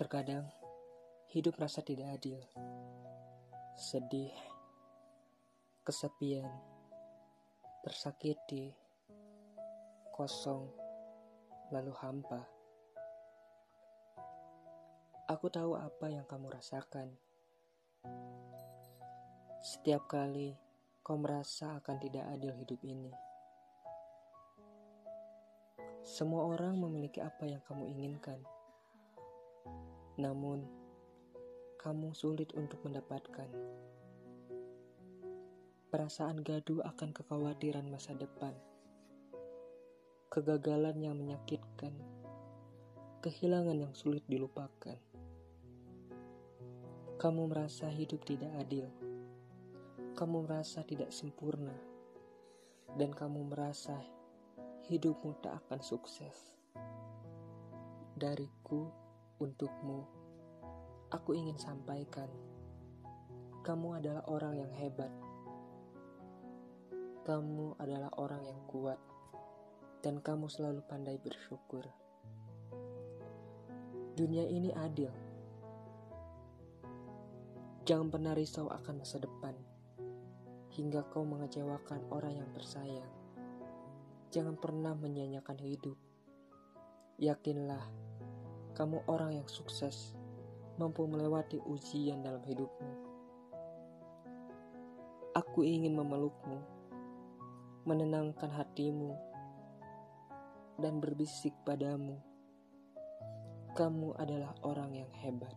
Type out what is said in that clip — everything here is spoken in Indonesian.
Terkadang hidup rasa tidak adil, sedih, kesepian, tersakiti, kosong, lalu hampa. Aku tahu apa yang kamu rasakan. Setiap kali kau merasa akan tidak adil hidup ini. Semua orang memiliki apa yang kamu inginkan. Namun, kamu sulit untuk mendapatkan. Perasaan gaduh akan kekhawatiran masa depan. Kegagalan yang menyakitkan. Kehilangan yang sulit dilupakan. Kamu merasa hidup tidak adil. Kamu merasa tidak sempurna. Dan kamu merasa hidupmu tak akan sukses. Dariku untukmu, aku ingin sampaikan, kamu adalah orang yang hebat. Kamu adalah orang yang kuat, dan kamu selalu pandai bersyukur. Dunia ini adil. Jangan pernah risau akan masa depan, hingga kau mengecewakan orang yang tersayang. Jangan pernah menyanyikan hidup. Yakinlah, kamu orang yang sukses, mampu melewati ujian dalam hidupmu. Aku ingin memelukmu, menenangkan hatimu, dan berbisik padamu. Kamu adalah orang yang hebat.